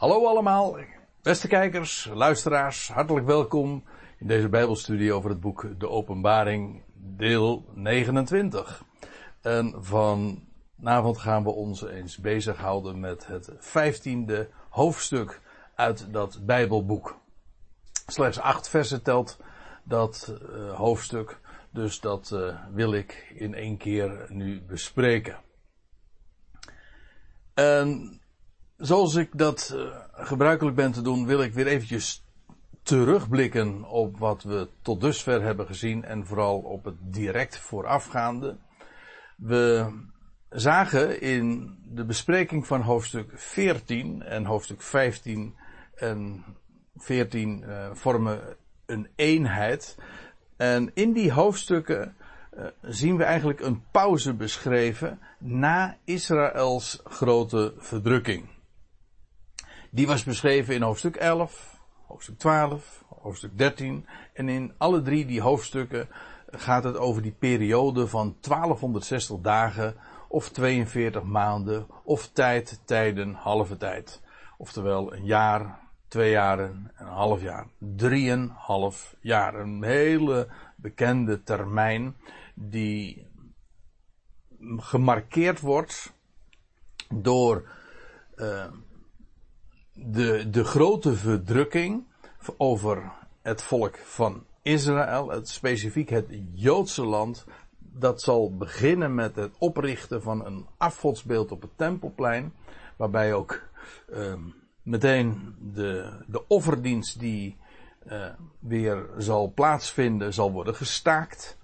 Hallo allemaal, beste kijkers, luisteraars, hartelijk welkom in deze Bijbelstudie over het boek De Openbaring, deel 29. En vanavond gaan we ons eens bezighouden met het vijftiende hoofdstuk uit dat Bijbelboek. Slechts acht versen telt dat uh, hoofdstuk, dus dat uh, wil ik in één keer nu bespreken. En zoals ik dat uh, gebruikelijk ben te doen, wil ik weer eventjes terugblikken op wat we tot dusver hebben gezien en vooral op het direct voorafgaande. We zagen in de bespreking van hoofdstuk 14 en hoofdstuk 15 en 14 uh, vormen een eenheid. En in die hoofdstukken uh, zien we eigenlijk een pauze beschreven na Israëls grote verdrukking. Die was beschreven in hoofdstuk 11, hoofdstuk 12, hoofdstuk 13. En in alle drie die hoofdstukken gaat het over die periode van 1260 dagen of 42 maanden of tijd, tijden, halve tijd. Oftewel een jaar, twee jaren, een half jaar. Drieënhalf jaar. Een hele bekende termijn die gemarkeerd wordt door uh, de, de grote verdrukking over het volk van Israël, het, specifiek het Joodse land, dat zal beginnen met het oprichten van een afgodsbeeld op het tempelplein, waarbij ook uh, meteen de, de offerdienst die uh, weer zal plaatsvinden, zal worden gestaakt.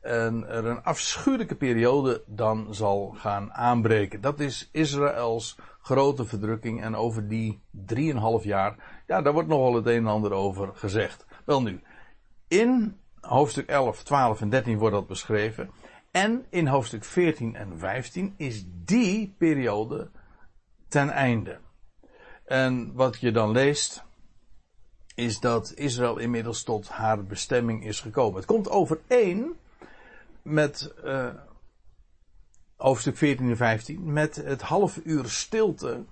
En er een afschuwelijke periode dan zal gaan aanbreken. Dat is Israëls grote verdrukking. En over die drieënhalf jaar, ja, daar wordt nogal het een en ander over gezegd. Wel nu, in hoofdstuk 11, 12 en 13 wordt dat beschreven. En in hoofdstuk 14 en 15 is die periode ten einde. En wat je dan leest, is dat Israël inmiddels tot haar bestemming is gekomen. Het komt overeen met uh, hoofdstuk 14 en 15, met het half uur stilte.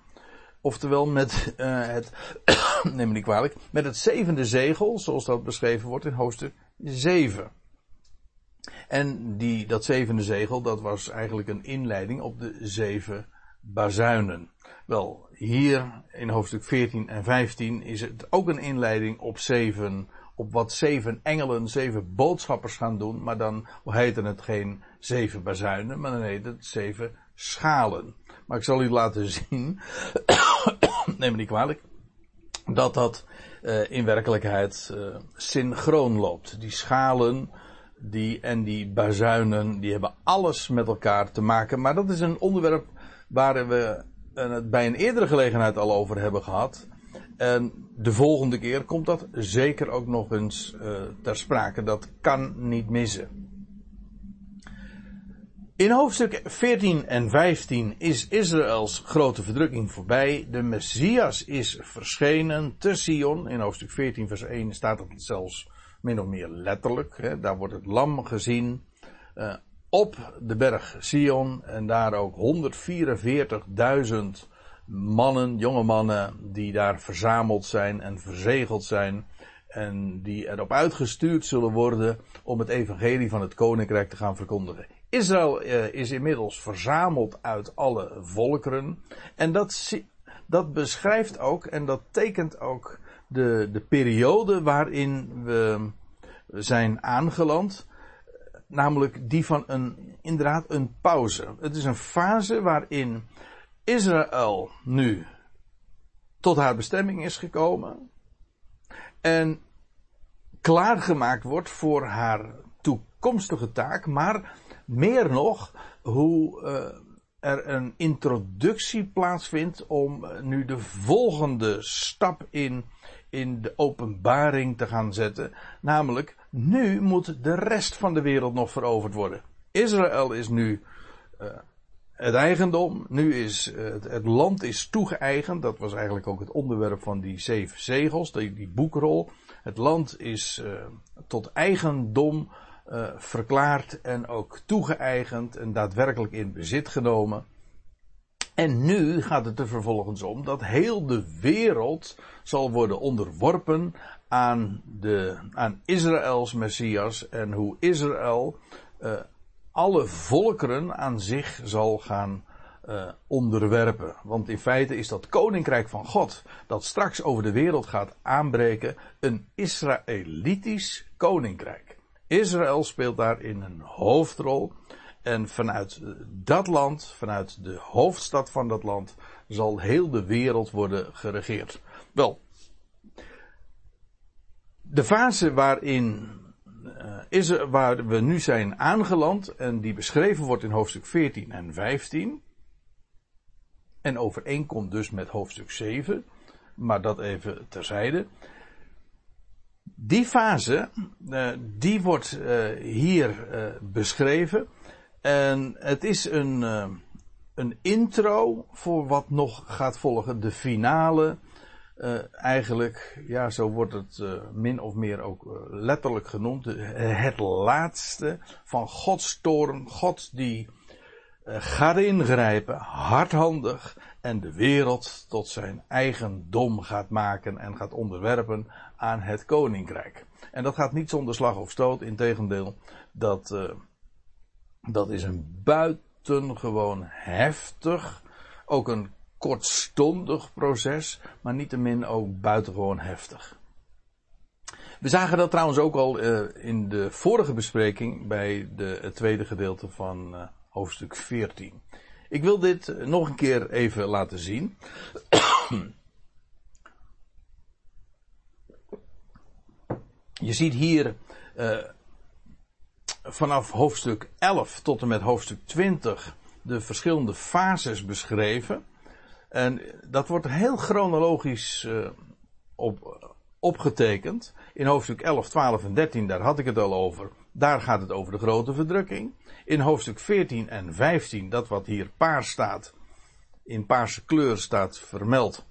Oftewel met uh, het, neem me niet kwalijk, met het zevende zegel, zoals dat beschreven wordt in hoofdstuk 7. En die, dat zevende zegel, dat was eigenlijk een inleiding op de zeven bazuinen. Wel, hier in hoofdstuk 14 en 15 is het ook een inleiding op zeven, op wat zeven engelen, zeven boodschappers gaan doen, maar dan heette het geen zeven bazuinen, maar dan heet het zeven schalen. Maar ik zal u laten zien, neem me niet kwalijk, dat dat uh, in werkelijkheid uh, synchroon loopt. Die schalen die, en die bazuinen, die hebben alles met elkaar te maken. Maar dat is een onderwerp waar we het bij een eerdere gelegenheid al over hebben gehad. En de volgende keer komt dat zeker ook nog eens uh, ter sprake. Dat kan niet missen. In hoofdstuk 14 en 15 is Israëls grote verdrukking voorbij. De Messias is verschenen te Sion. In hoofdstuk 14 vers 1 staat het zelfs min of meer letterlijk. Hè. Daar wordt het lam gezien. Uh, op de berg Sion. En daar ook 144.000 mannen, jonge mannen, die daar verzameld zijn en verzegeld zijn. En die erop uitgestuurd zullen worden om het evangelie van het koninkrijk te gaan verkondigen. Israël uh, is inmiddels verzameld uit alle volkeren. En dat, dat beschrijft ook en dat tekent ook de, de periode waarin we zijn aangeland. Namelijk die van een, inderdaad een pauze. Het is een fase waarin Israël nu tot haar bestemming is gekomen. En klaargemaakt wordt voor haar toekomstige taak. Maar meer nog, hoe uh, er een introductie plaatsvindt om uh, nu de volgende stap in, in de openbaring te gaan zetten. Namelijk, nu moet de rest van de wereld nog veroverd worden. Israël is nu uh, het eigendom. Nu is het, het, land is toegeëigend. Dat was eigenlijk ook het onderwerp van die zeven zegels, die, die boekrol. Het land is tot eigendom uh, verklaard en ook toegeëigend en daadwerkelijk in bezit genomen. En nu gaat het er vervolgens om dat heel de wereld zal worden onderworpen aan, de, aan Israëls Messias en hoe Israël uh, alle volkeren aan zich zal gaan uh, onderwerpen. Want in feite is dat koninkrijk van God, dat straks over de wereld gaat aanbreken, een Israëlitisch koninkrijk. Israël speelt daarin een hoofdrol. En vanuit dat land, vanuit de hoofdstad van dat land, zal heel de wereld worden geregeerd. Wel, de fase waarin is er, waar we nu zijn aangeland en die beschreven wordt in hoofdstuk 14 en 15 en overeenkomt dus met hoofdstuk 7, maar dat even terzijde. Die fase, uh, die wordt uh, hier beschreven en het is een, een intro voor wat nog gaat volgen, de finale uh, eigenlijk, ja, zo wordt het uh, min of meer ook uh, letterlijk genoemd, het laatste van Gods toren, God die gaat ingrijpen, hardhandig, en de wereld tot zijn eigen dom gaat maken en gaat onderwerpen aan het koninkrijk. En dat gaat niet zonder slag of stoot, integendeel, dat, dat is een buitengewoon heftig, ook een kortstondig proces, maar niettemin ook buitengewoon heftig. We zagen dat trouwens ook al uh, in de vorige bespreking bij de, het tweede gedeelte van uh, hoofdstuk 14. Ik wil dit nog een keer even laten zien. Je ziet hier vanaf hoofdstuk 11 tot en met hoofdstuk 20 de verschillende fases beschreven. En dat wordt heel chronologisch uh, op, opgetekend. In hoofdstuk 11, 12 en 13, daar had ik het al over. Daar gaat het over de grote verdrukking. In hoofdstuk 14 en 15, dat wat hier paars staat, in paarse kleur staat vermeld.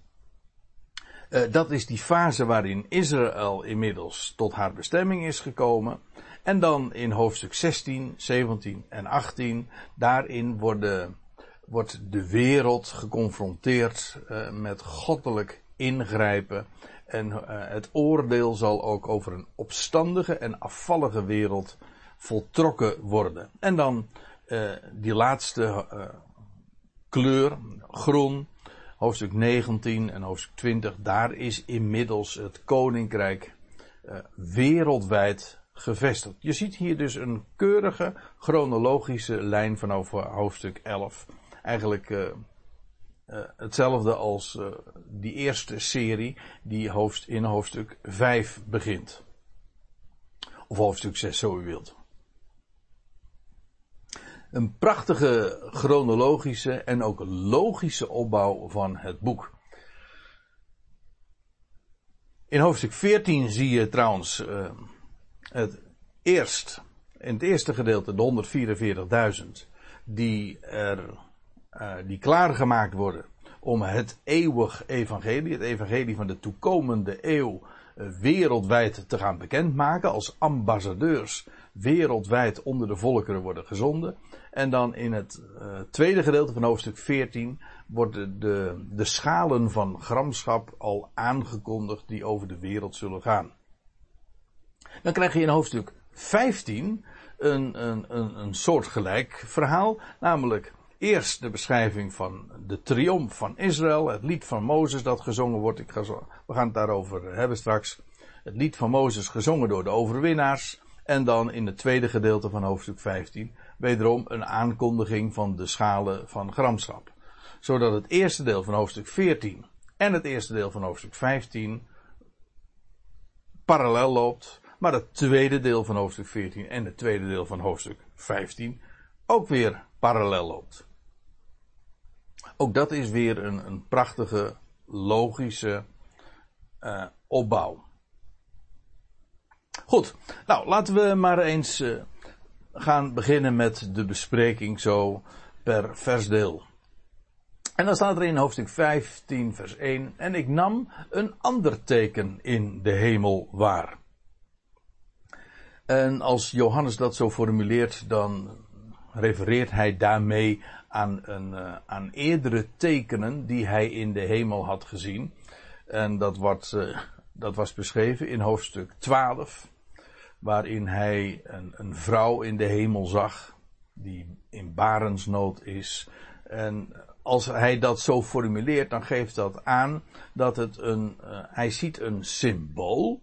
Uh, dat is die fase waarin Israël inmiddels tot haar bestemming is gekomen. En dan in hoofdstuk 16, 17 en 18, daarin worden wordt de wereld geconfronteerd uh, met goddelijk ingrijpen. En uh, het oordeel zal ook over een opstandige en afvallige wereld voltrokken worden. En dan uh, die laatste kleur, groen, hoofdstuk 19 en hoofdstuk 20, daar is inmiddels het koninkrijk wereldwijd gevestigd. Je ziet hier dus een keurige chronologische lijn vanaf hoofdstuk 11 eigenlijk uh, uh, hetzelfde als uh, die eerste serie die hoofd, in hoofdstuk 5 begint. Of hoofdstuk 6, zo u wilt. Een prachtige chronologische en ook logische opbouw van het boek. In hoofdstuk 14 zie je trouwens het eerst, in het eerste gedeelte, de 144.000, die er uh, die klaargemaakt worden om het eeuwig evangelie, het evangelie van de toekomende eeuw, uh, wereldwijd te gaan bekendmaken. Als ambassadeurs wereldwijd onder de volkeren worden gezonden. En dan in het uh, tweede gedeelte van hoofdstuk 14 worden de, de schalen van gramschap al aangekondigd die over de wereld zullen gaan. Dan krijg je in hoofdstuk 15 een, een, een, een soortgelijk verhaal, namelijk Eerst de beschrijving van de triomf van Israël, het lied van Mozes dat gezongen wordt. Ik ga we gaan het daarover hebben straks. Het lied van Mozes gezongen door de overwinnaars. En dan in het tweede gedeelte van hoofdstuk 15 wederom een aankondiging van de schalen van gramschap. Zodat het eerste deel van hoofdstuk 14 en het eerste deel van hoofdstuk 15 parallel loopt. Maar het tweede deel van hoofdstuk 14 en het tweede deel van hoofdstuk 15 ook weer parallel loopt. Ook dat is weer een, een prachtige, logische uh, opbouw. Goed, nou laten we maar eens uh, gaan beginnen met de bespreking zo per versdeel. En dan staat er in hoofdstuk 15, vers 1. En ik nam een ander teken in de hemel waar. En als Johannes dat zo formuleert, dan refereert hij daarmee aan, een, aan eerdere tekenen die hij in de hemel had gezien. En dat, wordt, uh, dat was beschreven in hoofdstuk 12, waarin hij een, een vrouw in de hemel zag, die in barensnood is. En als hij dat zo formuleert, dan geeft dat aan dat het een, uh, hij ziet een symbool,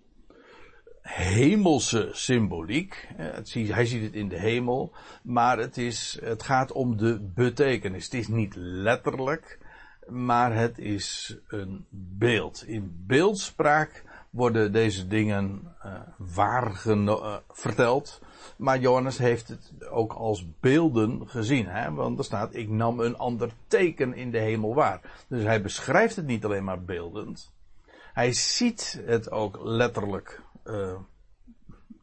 hemelse symboliek. hij ziet het in de hemel, maar het, is, het gaat om de betekenis. Het is niet letterlijk, maar het is een beeld. In beeldspraak worden deze dingen uh, waar uh, verteld. Maar Johannes heeft het ook als beelden gezien. Hè? Want er staat, ik nam een ander teken in de hemel waar. Dus hij beschrijft het niet alleen maar beeldend. Hij ziet het ook letterlijk. Uh,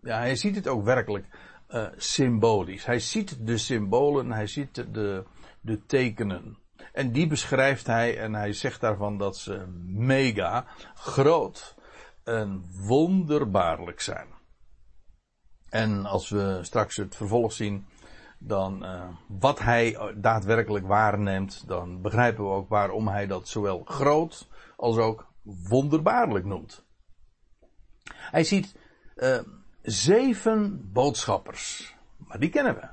ja, hij ziet het ook werkelijk uh, symbolisch. Hij ziet de symbolen, hij ziet de, de tekenen. En die beschrijft hij en hij zegt daarvan dat ze mega groot en wonderbaarlijk zijn. En als we straks het vervolg zien, dan uh, wat hij daadwerkelijk waarneemt, dan begrijpen we ook waarom hij dat zowel groot als ook wonderbaarlijk noemt. Hij ziet uh, zeven boodschappers, maar die kennen we.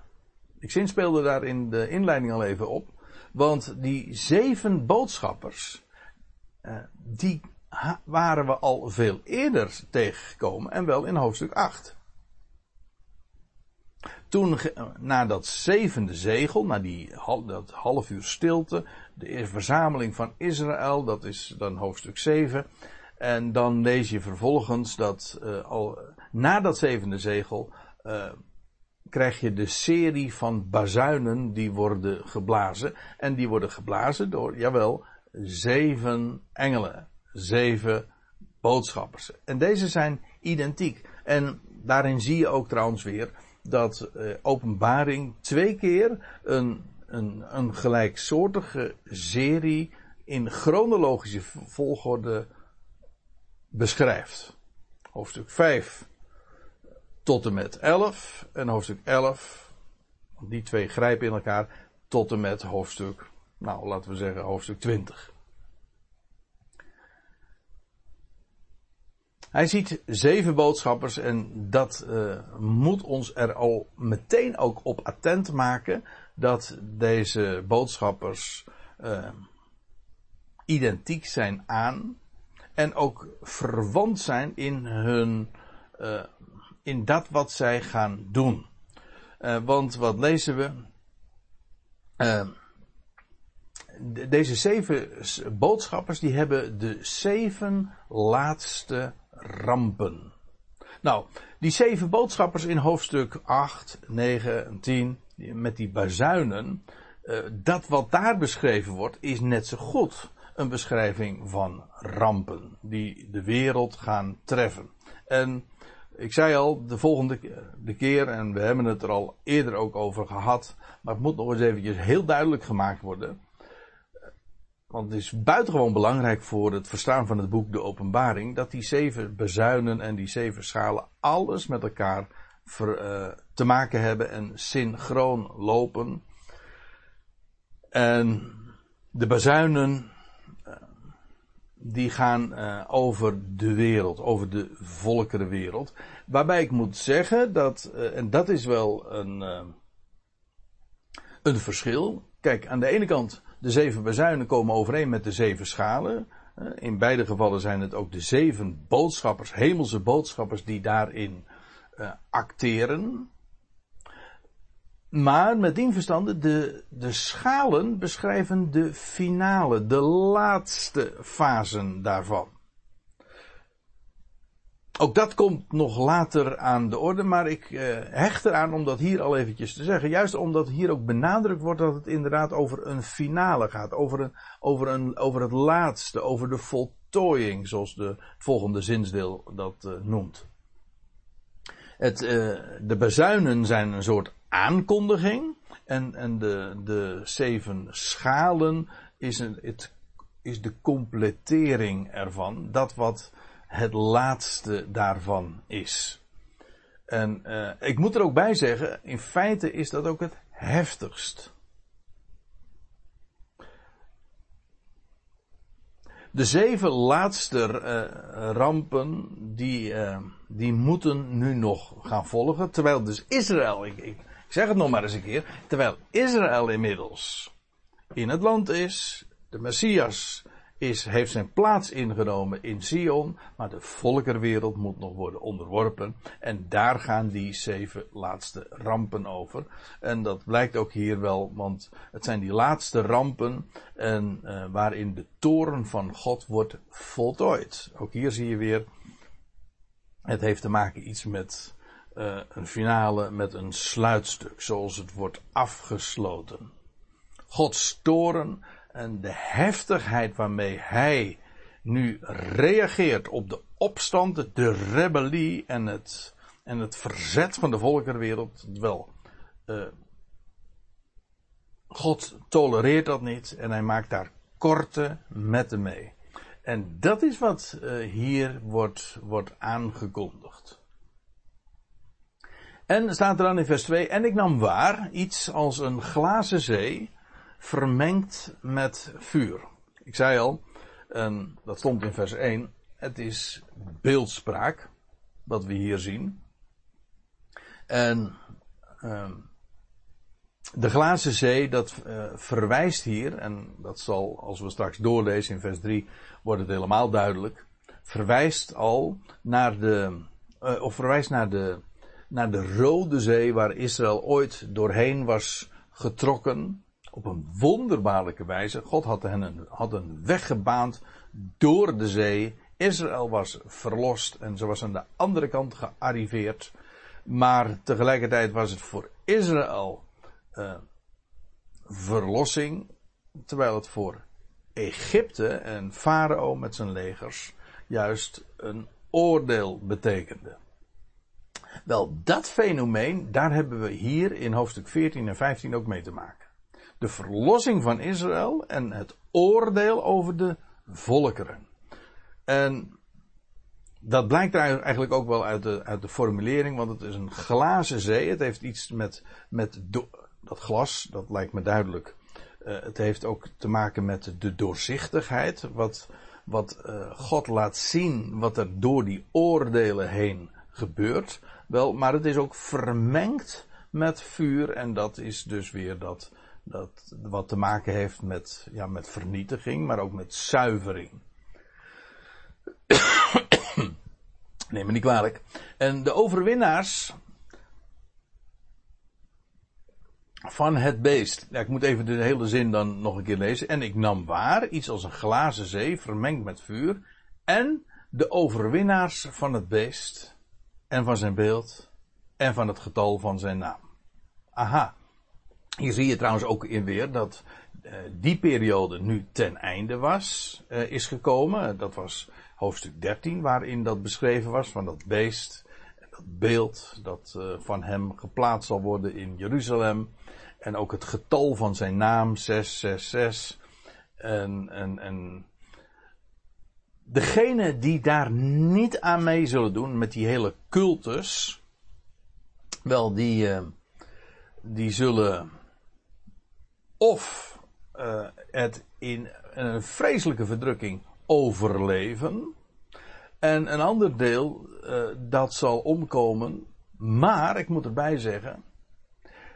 Ik zinspeelde daar in de inleiding al even op, want die zeven boodschappers, uh, die waren we al veel eerder tegengekomen en wel in hoofdstuk 8. Toen, na dat zevende zegel, na die, dat half uur stilte, de verzameling van Israël, dat is dan hoofdstuk 7. En dan lees je vervolgens dat uh, al na dat zevende zegel uh, krijg je de serie van bazuinen die worden geblazen. En die worden geblazen door, jawel, zeven engelen. Zeven boodschappers. En deze zijn identiek. En daarin zie je ook trouwens weer dat uh, openbaring twee keer een, een, een gelijksoortige serie in chronologische volgorde beschrijft. Hoofdstuk 5 tot en met 11 en hoofdstuk 11, die twee grijpen in elkaar, tot en met hoofdstuk, nou laten we zeggen hoofdstuk 20. Hij ziet zeven boodschappers en dat uh, moet ons er al meteen ook op attent maken dat deze boodschappers uh, identiek zijn aan en ook verwant zijn in hun uh, in dat wat zij gaan doen. want wat lezen we? deze zeven boodschappers die hebben de zeven laatste rampen. Nou, die zeven boodschappers in hoofdstuk 8, 9 en 10, met die bazuinen, dat wat daar beschreven wordt, is net zo goed een beschrijving van rampen die de wereld gaan treffen. En ik zei al, de volgende de keer, en we hebben het er al eerder ook over gehad, maar het moet nog eens eventjes heel duidelijk gemaakt worden. Want het is buitengewoon belangrijk voor het verstaan van het boek De Openbaring dat die zeven bezuinen en die zeven schalen alles met elkaar uh, te maken hebben en synchroon lopen. En de bazuinen die gaan uh, over de wereld, over de volkerenwereld. Waarbij ik moet zeggen dat, en dat is wel een, een verschil. Kijk, aan de ene kant de zeven bezuinen komen overeen met de zeven schalen. Eh, in beide gevallen zijn het ook de zeven boodschappers, hemelse boodschappers, die daarin acteren. Maar met die verstande, de, de schalen beschrijven de finale, de laatste fasen daarvan. Ook dat komt nog later aan de orde, maar ik uh, hecht eraan om dat hier al eventjes te zeggen. Juist omdat hier ook benadrukt wordt dat het inderdaad over een finale gaat. Over, een, over, een, over het laatste, over de voltooiing, zoals de volgende zinsdeel dat uh, noemt. Het, uh, de bezuinen zijn een soort aankondiging en, en de, de zeven schalen is, een, het, is de completering ervan. Dat wat het laatste daarvan is. En eh, ik moet er ook bij zeggen, in feite is dat ook het heftigst. De zeven laatste eh, rampen, die, eh, die moeten nu nog gaan volgen. Terwijl dus Israël, ik, ik, zeg het nog maar eens een keer. Terwijl Israël inmiddels in het land is. De Messias is, heeft zijn plaats ingenomen in Sion, maar de volkerwereld moet nog worden onderworpen. En daar gaan die zeven laatste rampen over. En dat blijkt ook hier wel, want het zijn die laatste rampen en, uh, waarin de toren van God wordt voltooid. Ook hier zie je weer, het heeft te maken iets met uh, een finale, met een sluitstuk, zoals het wordt afgesloten. Gods toren en de heftigheid waarmee hij nu reageert op de opstand, de rebellie en het, en het verzet van de volkerenwereld. Wel, uh, God tolereert dat niet en hij maakt daar korte metten mee. En dat is wat uh, hier wordt, wordt aangekondigd. En staat er dan in vers 2, en ik nam waar iets als een glazen zee, vermengd met vuur. Ik zei al, en dat stond in vers 1, het is beeldspraak, wat we hier zien. En uh, de glazen zee, dat uh, verwijst hier, en dat zal, als we straks doorlezen in vers 3, wordt het helemaal duidelijk, verwijst al naar de, uh, of verwijst naar de, naar de Rode Zee, waar Israël ooit doorheen was getrokken op een wonderbaarlijke wijze. God had hen had een weg gebaand door de zee. Israël was verlost en ze was aan de andere kant gearriveerd. Maar tegelijkertijd was het voor Israël uh, verlossing, terwijl het voor Egypte en Farao met zijn legers juist een oordeel betekende. Wel, dat fenomeen, daar hebben we hier in hoofdstuk 14 en 15 ook mee te maken de verlossing van Israël en het oordeel over de volkeren. En dat blijkt eigenlijk ook wel uit de, uit de formulering, want het is een glazen zee. Het heeft iets met, met dat glas, dat lijkt me duidelijk. Uh, het heeft ook te maken met de doorzichtigheid, wat, wat uh, God laat zien wat er door die oordelen heen gebeurt. Wel, maar het is ook vermengd met vuur en dat is dus weer dat dat wat te maken heeft met, ja, met vernietiging, maar ook met zuivering. Neem me niet kwalijk. En de overwinnaars van het beest. Ja, ik moet even de hele zin dan nog een keer lezen. En ik nam waar iets als een glazen zee vermengd met vuur. En de overwinnaars van het beest. En van zijn beeld. En van het getal van zijn naam. Aha. Hier zie je trouwens ook in weer dat uh, die periode nu ten einde was, uh, is gekomen. Dat was hoofdstuk 13 waarin dat beschreven was van dat beest. En dat beeld dat uh, van hem geplaatst zal worden in Jeruzalem. En ook het getal van zijn naam 666. En, en, en degene die daar niet aan mee zullen doen met die hele cultus. Wel, die, die zullen of uh, het in een vreselijke verdrukking overleven. En een ander deel uh, dat zal omkomen. Maar, ik moet erbij zeggen,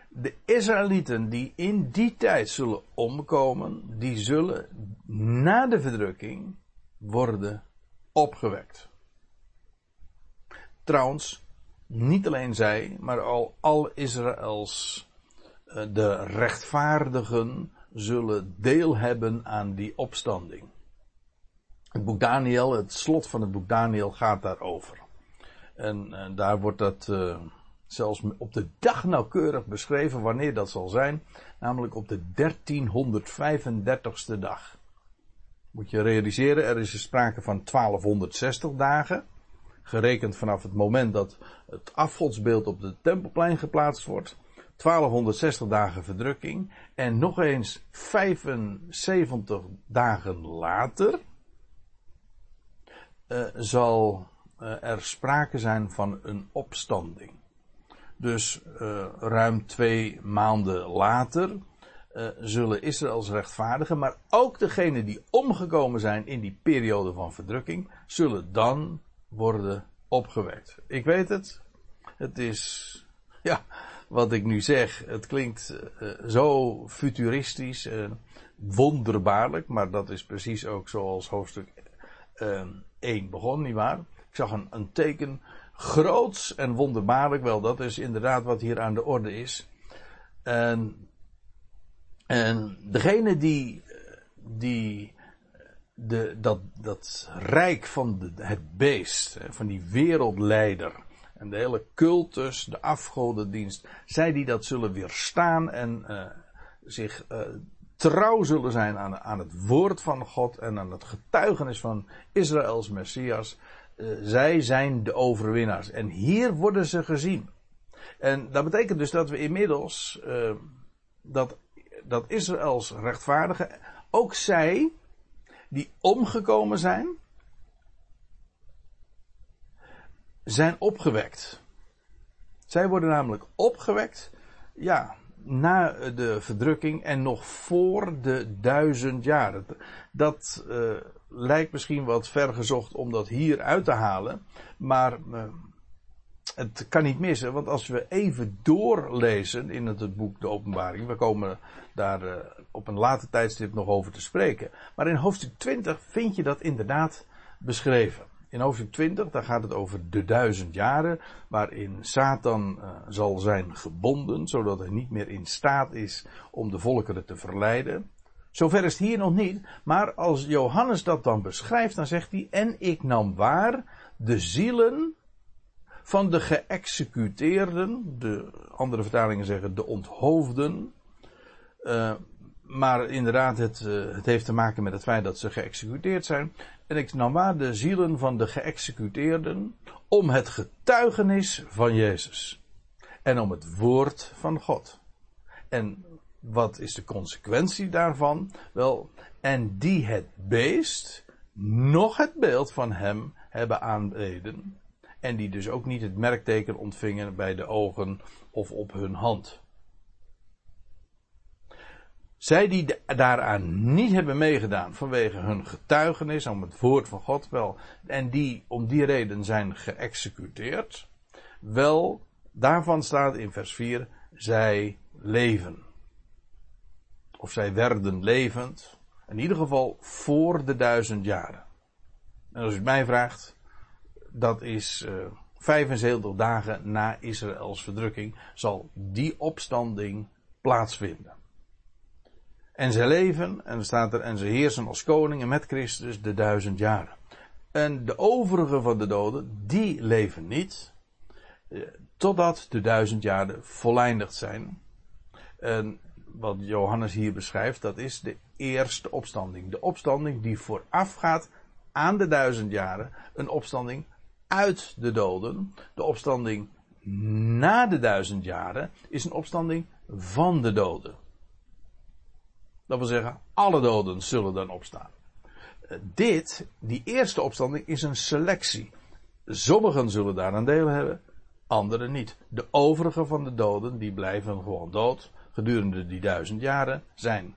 de Israëlieten die in die tijd zullen omkomen, die zullen na de verdrukking worden opgewekt. Trouwens, niet alleen zij, maar al, Israëls eh, de rechtvaardigen zullen deel hebben aan die opstanding. Het boek Daniel, het slot van het boek Daniel gaat daarover. En, en daar wordt dat uh, zelfs op de dag nauwkeurig beschreven wanneer dat zal zijn. Namelijk op de 1335ste dag. Moet je realiseren, er is sprake van 1260 dagen. Gerekend vanaf het moment dat het afgodsbeeld op de tempelplein geplaatst wordt. 1260 dagen verdrukking. En nog eens 75 dagen later uh, zal uh, er sprake zijn van een opstanding. Dus uh, ruim twee maanden later uh, zullen Israëls rechtvaardigen, maar ook degenen die omgekomen zijn in die periode van verdrukking, zullen dan worden opgewekt. Ik weet het. Het is, ja, wat ik nu zeg, het klinkt uh, zo futuristisch, uh, wonderbaarlijk, maar dat is precies ook zoals hoofdstuk 1 begon, nietwaar? Ik zag een, een teken, groots en wonderbaarlijk, wel, dat is inderdaad wat hier aan de orde is. En en degene die, die de, dat, dat rijk van de, het beest, van die wereldleider, en de hele cultus, de afgodendienst, zij die dat zullen weerstaan en uh, zich uh, trouw zullen zijn aan, aan het woord van God en aan het getuigenis van Israëls Messias, uh, zij zijn de overwinnaars. En hier worden ze gezien. En dat betekent dus dat we inmiddels, dat dat Israëls rechtvaardigen, ook zij die omgekomen zijn, zijn opgewekt. Zij worden namelijk opgewekt, ja, na de verdrukking en nog voor de duizend jaar. Dat uh, lijkt misschien wat vergezocht om dat hier uit te halen, maar uh, het kan niet missen, want als we even doorlezen in het, boek De Openbaring, we komen daar uh, op een later tijdstip nog over te spreken. Maar in hoofdstuk 20 vind je dat inderdaad beschreven. In hoofdstuk 20, daar gaat het over de duizend jaren, waarin Satan uh, zal zijn gebonden, zodat hij niet meer in staat is om de volkeren te verleiden. Zover is het hier nog niet, maar als Johannes dat dan beschrijft, dan zegt hij, en ik nam waar de zielen van de geëxecuteerden, de andere vertalingen zeggen de onthoofden. Uh, maar inderdaad, het, uh, het heeft te maken met het feit dat ze geëxecuteerd zijn. En ik nam waar de zielen van de geëxecuteerden om het getuigenis van Jezus. En om het woord van God. En wat is de consequentie daarvan? Wel, en die het beest, nog het beeld van hem hebben aanbeden. En die dus ook niet het merkteken ontvingen bij de ogen of op hun hand. Zij die daaraan niet hebben meegedaan vanwege hun getuigenis om het woord van God wel, en die om die reden zijn geëxecuteerd, wel, daarvan staat in vers 4, zij leven. Of zij werden levend, in ieder geval voor de duizend jaren. En als u mij vraagt, dat is uh, eh, 75 dagen na Israëls verdrukking, zal die opstanding plaatsvinden. En ze leven, en staat er, en ze heersen als koningen met Christus de duizend jaren. En de overige van de doden, die leven niet, eh, totdat de duizend jaren voleindigd zijn. En wat Johannes hier beschrijft, dat is de eerste opstanding. De opstanding die voorafgaat aan de duizend jaren. Een opstanding uit de doden. De opstanding na de duizend jaren is een opstanding van de doden. Dat wil zeggen, alle doden zullen dan opstaan. Eh, dit, die eerste opstanding, is een selectie. Sommigen zullen daar een deel hebben, anderen niet. De overige van de doden, die blijven gewoon dood gedurende die duizend jaren, zijn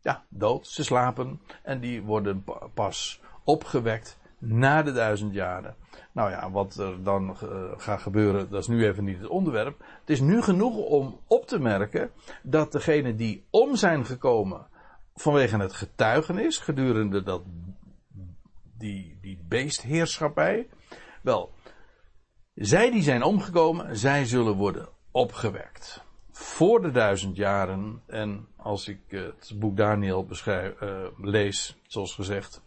ja, dood. Ze slapen en die worden pas opgewekt na de duizend jaren. Nou ja, wat er dan uh, gaat gebeuren, dat is nu even niet het onderwerp. Het is nu genoeg om op te merken dat degenen die om zijn gekomen vanwege het getuigenis gedurende dat, die, die beestheerschappij, wel, zij die zijn omgekomen, zij zullen worden opgewekt. Voor de duizend jaren, en als ik het boek Daniel beschrijf, uh, lees, zoals gezegd,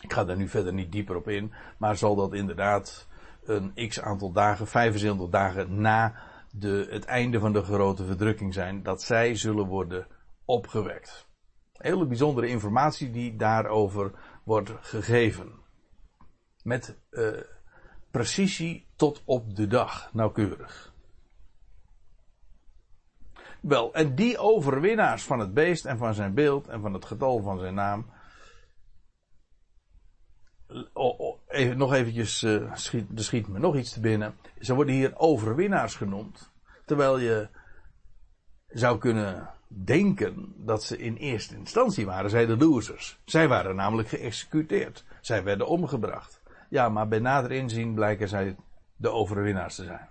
ik ga daar nu verder niet dieper op in, maar zal dat inderdaad een x aantal dagen, 75 dagen na de, het einde van de grote verdrukking zijn, dat zij zullen worden opgewekt. Hele bijzondere informatie die daarover wordt gegeven. Met uh, precisie tot op de dag, nauwkeurig. Wel, en die overwinnaars van het beest en van zijn beeld en van het getal van zijn naam, oh, even, nog eventjes, uh, schiet, er schiet me nog iets te binnen. Ze worden hier overwinnaars genoemd. Terwijl je zou kunnen denken dat ze in eerste instantie waren zij de losers. Zij waren namelijk geëxecuteerd. Zij werden omgebracht. Ja, maar bij nader inzien blijken zij de overwinnaars te zijn.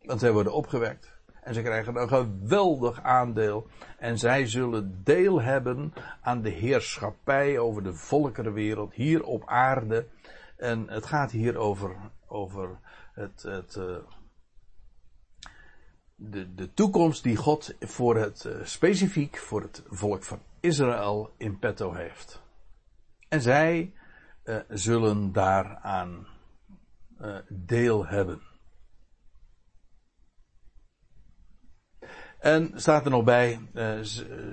Want zij worden opgewekt. En ze krijgen een geweldig aandeel. En zij zullen deel hebben aan de heerschappij over de volkerenwereld hier op aarde. En het gaat hier over, over het, het, uh, de, de toekomst die God voor het, uh, specifiek voor het volk van Israël in petto heeft. En zij uh, zullen daaraan deel hebben. En staat er nog bij, uh,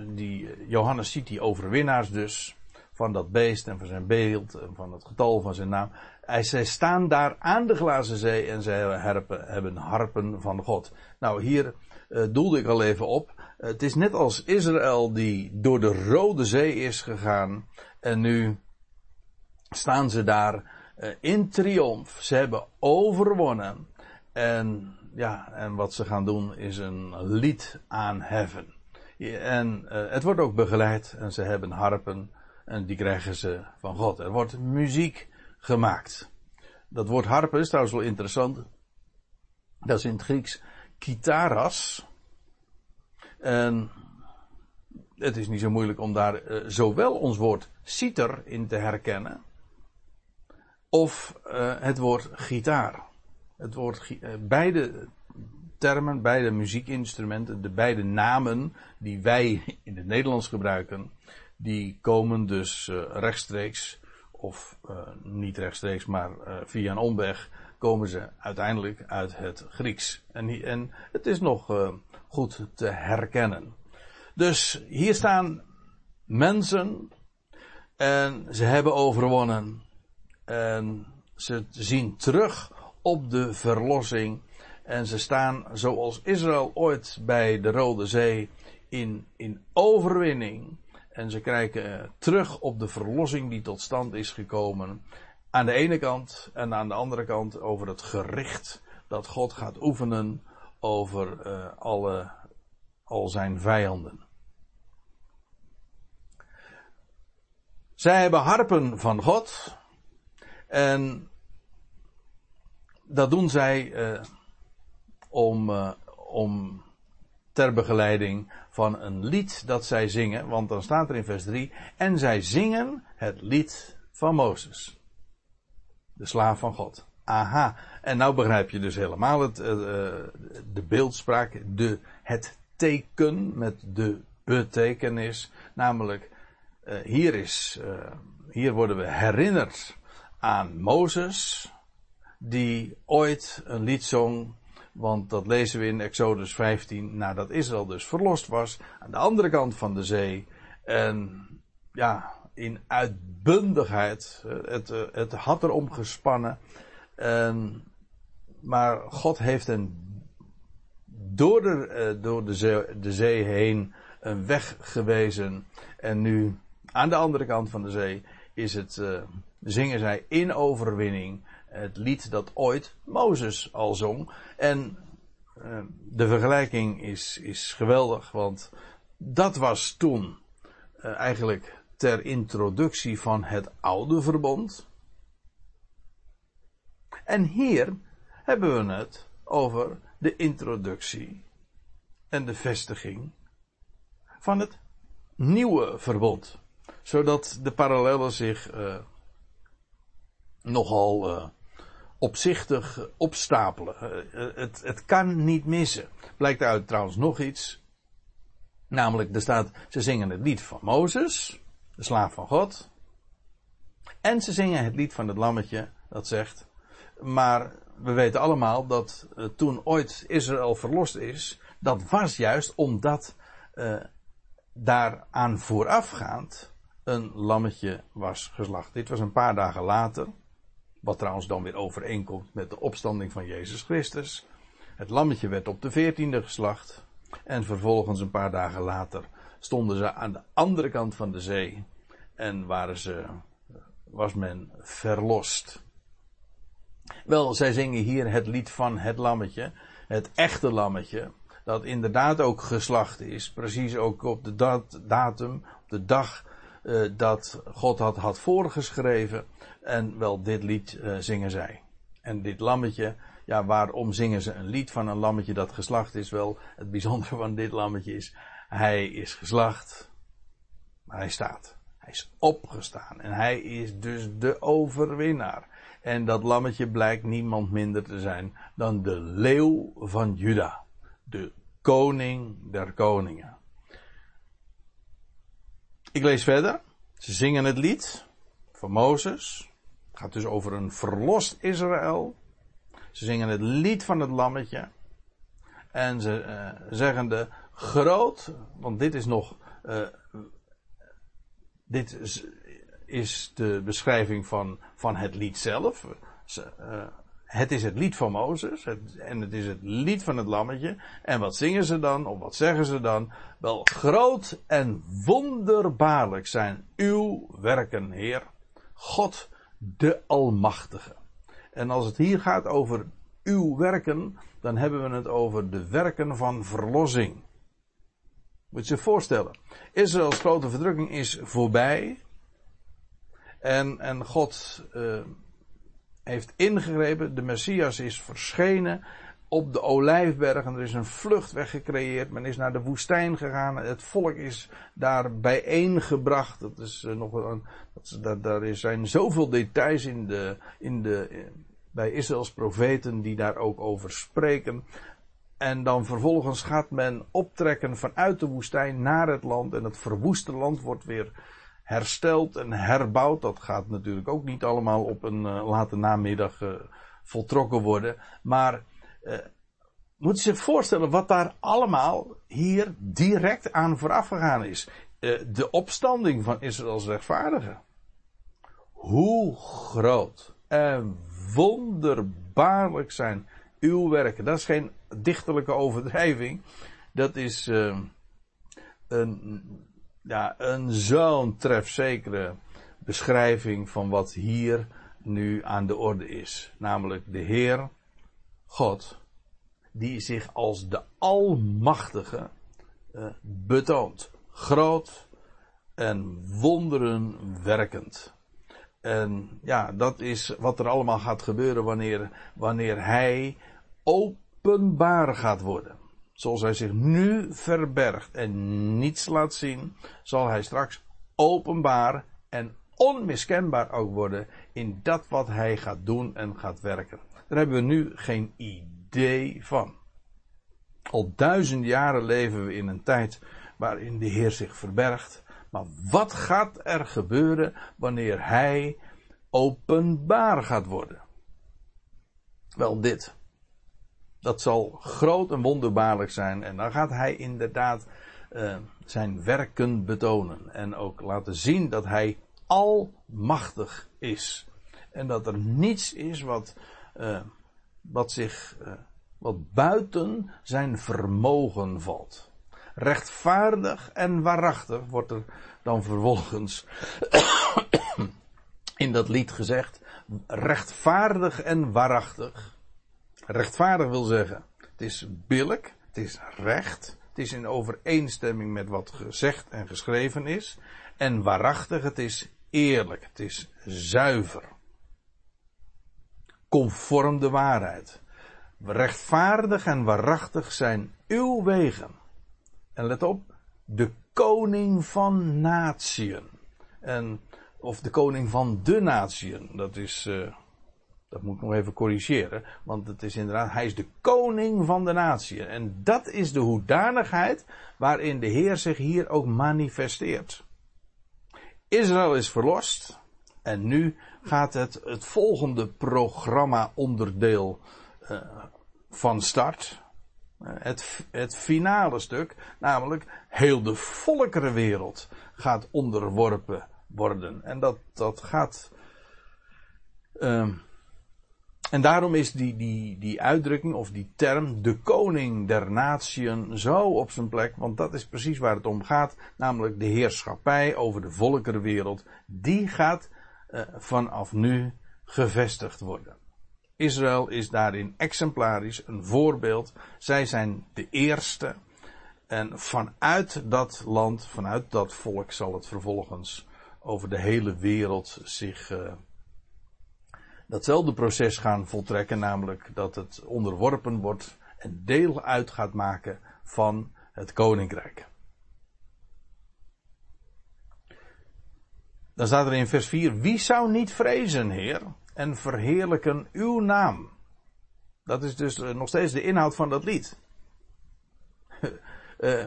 die, Johannes ziet die overwinnaars dus, van dat beest en van zijn beeld, en van het getal van zijn naam. Hij, zij staan daar aan de glazen zee en zij herpen, hebben harpen van God. Nou, hier doelde ik al even op. het is net als Israël die door de Rode Zee is gegaan en nu staan ze daar in triomf. Ze hebben overwonnen en ja, en wat ze gaan doen is een lied aanheffen. En uh, het wordt ook begeleid en ze hebben harpen en die krijgen ze van God. Er wordt muziek gemaakt. Dat woord harpen is trouwens wel interessant. Dat is in het Grieks kitaras. En het is niet zo moeilijk om daar uh, zowel ons woord citer in te herkennen. Of uh, het woord gitaar. Het woord, uh, beide termen, beide muziekinstrumenten, de beide namen die wij in het Nederlands gebruiken, die komen dus uh, rechtstreeks, of uh, niet rechtstreeks, maar via een omweg, komen ze uiteindelijk uit het Grieks. En, en het is nog goed te herkennen. Dus hier staan mensen en ze hebben overwonnen en ze zien terug op de verlossing. En ze staan zoals Israël ooit bij de Rode Zee in, in overwinning. En ze kijken terug op de verlossing die tot stand is gekomen. Aan de ene kant en aan de andere kant over het gericht dat God gaat oefenen over uh, alle, al zijn vijanden. Zij hebben harpen van God. En dat doen zij uh, om, uh, om ter begeleiding van een lied dat zij zingen. Want dan staat er in vers 3. En zij zingen het lied van Mozes. De slaaf van God. Aha. En nou begrijp je dus helemaal het, uh, de beeldspraak. De, het teken met de betekenis. Namelijk, hier is, hier worden we herinnerd aan Mozes die ooit een lied zong, want dat lezen we in Exodus 15, nadat Israël dus verlost was, aan de andere kant van de zee. En ja, in uitbundigheid, het, het had erom gespannen. En, maar God heeft een door, de, eh, door de, zee, de zee heen een weg gewezen. En nu, aan de andere kant van de zee, is het, uh, zingen zij in overwinning het lied dat ooit Mozes al zong. En uh, de vergelijking is, is geweldig, want dat was toen uh, eigenlijk ter introductie van het oude verbond. En hier hebben we het over de introductie en de vestiging van het nieuwe verbond. Zodat de parallellen zich uh, nogal opzichtig opstapelen. Uh, het, het kan niet missen. Blijkt uit trouwens nog iets. Namelijk, er staat, ze zingen het lied van Mozes, de slaaf van God. En ze zingen het lied van het lammetje, dat zegt. Maar we weten allemaal dat uh, toen ooit Israël verlost is, dat was juist omdat uh, daaraan voorafgaand een lammetje was geslacht. Dit was een paar dagen later. Wat trouwens dan weer overeenkomt met de opstanding van Jezus Christus. Het lammetje werd op de veertiende geslacht. En vervolgens een paar dagen later stonden ze aan de andere kant van de zee. En waren ze, was men verlost. Wel, zij zingen hier het lied van het lammetje. Het echte lammetje. dat inderdaad ook geslacht is. Precies ook op de dat, datum, op de dag uh, dat God dat had voorgeschreven. En wel dit lied uh, zingen zij. En dit lammetje, ja, waarom zingen ze een lied van een lammetje dat geslacht is? Wel, het bijzondere van dit lammetje is, hij is geslacht, maar hij staat. Hij is opgestaan en hij is dus de overwinnaar. En dat lammetje blijkt niemand minder te zijn dan de leeuw van Juda. De koning der koningen. Ik lees verder. Ze zingen het lied van Mozes. Het gaat dus over een verlost Israël. Ze zingen het lied van het lammetje. En ze uh, zeggen de groot, want dit is nog, uh, dit is, is, de beschrijving van, van het lied zelf. Ze, uh, het is het lied van Mozes en het is het lied van het lammetje. En wat zingen ze dan, of wat zeggen ze dan? Wel, groot en wonderbaarlijk zijn uw werken, Heer. God de Almachtige. En als het hier gaat over uw werken, dan hebben we het over de werken van verlossing. Moet je je voorstellen. Israëls grote verdrukking is voorbij. En, en God uh, heeft ingegrepen. De Messias is verschenen op de Olijfberg. En er is een vluchtweg gecreëerd. Men is naar de woestijn gegaan. Het volk is daar bijeengebracht. Dat is uh, nog een, dat, daar, zijn zoveel details in de, in de, bij Israëls profeten die daar ook over spreken. En dan vervolgens gaat men optrekken vanuit de woestijn naar het land. En het verwoeste land wordt weer hersteld en herbouwd. Dat gaat natuurlijk ook niet allemaal op een uh, late namiddag uh, voltrokken worden. Maar uh, moet je zich voorstellen wat daar allemaal hier direct aan vooraf gegaan is. de opstanding van Israëls rechtvaardigen. Hoe groot en wonderbaarlijk zijn uw werken. Dat is geen dichterlijke overdrijving. Dat is een, ja, een zo'n trefzekere beschrijving van wat hier nu aan de orde is. Namelijk de Heer, God, die zich als de Almachtige uh, betoont. Groot en wonderen werkend. En ja, dat is wat er allemaal gaat gebeuren wanneer, wanneer hij openbaar gaat worden. Zoals hij zich nu verbergt en niets laat zien, zal hij straks openbaar en onmiskenbaar ook worden in dat wat hij gaat doen en gaat werken. Daar hebben we nu geen idee van. Al duizend jaren leven we in een tijd waarin de Heer zich verbergt. Maar wat gaat er gebeuren wanneer hij openbaar gaat worden? Wel dit. Dat zal groot en wonderbaarlijk zijn. En dan gaat hij inderdaad uh, zijn werken betonen. En ook laten zien dat hij almachtig is. En dat er niets is wat, uh, wat zich, uh, wat buiten zijn vermogen valt. Rechtvaardig en waarachtig wordt er dan vervolgens in dat lied gezegd. Rechtvaardig en waarachtig. Rechtvaardig wil zeggen, het is billijk, het is recht, het is in overeenstemming met wat gezegd en geschreven is. En waarachtig, het is eerlijk, het is zuiver. Conform de waarheid. Rechtvaardig en waarachtig zijn uw wegen. En let op, de koning van natieën. En, of de koning van de natieën. Dat is, uh, dat moet ik nog even corrigeren. Want het is inderdaad, hij is de koning van de natieën. En dat is de hoedanigheid waarin de Heer zich hier ook manifesteert. Israël is verlost. En nu gaat het, het volgende programma onderdeel uh, van start. Het, het finale stuk, namelijk heel de volkerenwereld gaat onderworpen worden. En dat, dat gaat. Uh, en daarom is die, die, die uitdrukking of die term, de koning der natieën, zo op zijn plek, want dat is precies waar het om gaat, namelijk de heerschappij over de volkerenwereld, die gaat uh, vanaf nu gevestigd worden. Israël is daarin exemplarisch, een voorbeeld. Zij zijn de eerste. En vanuit dat land, vanuit dat volk zal het vervolgens over de hele wereld zich uh, datzelfde proces gaan voltrekken, namelijk dat het onderworpen wordt en deel uit gaat maken van het koninkrijk. Dan staat er in vers 4, wie zou niet vrezen, Heer, en verheerlijken uw naam? Dat is dus eh, nog steeds de inhoud van dat lied. uh,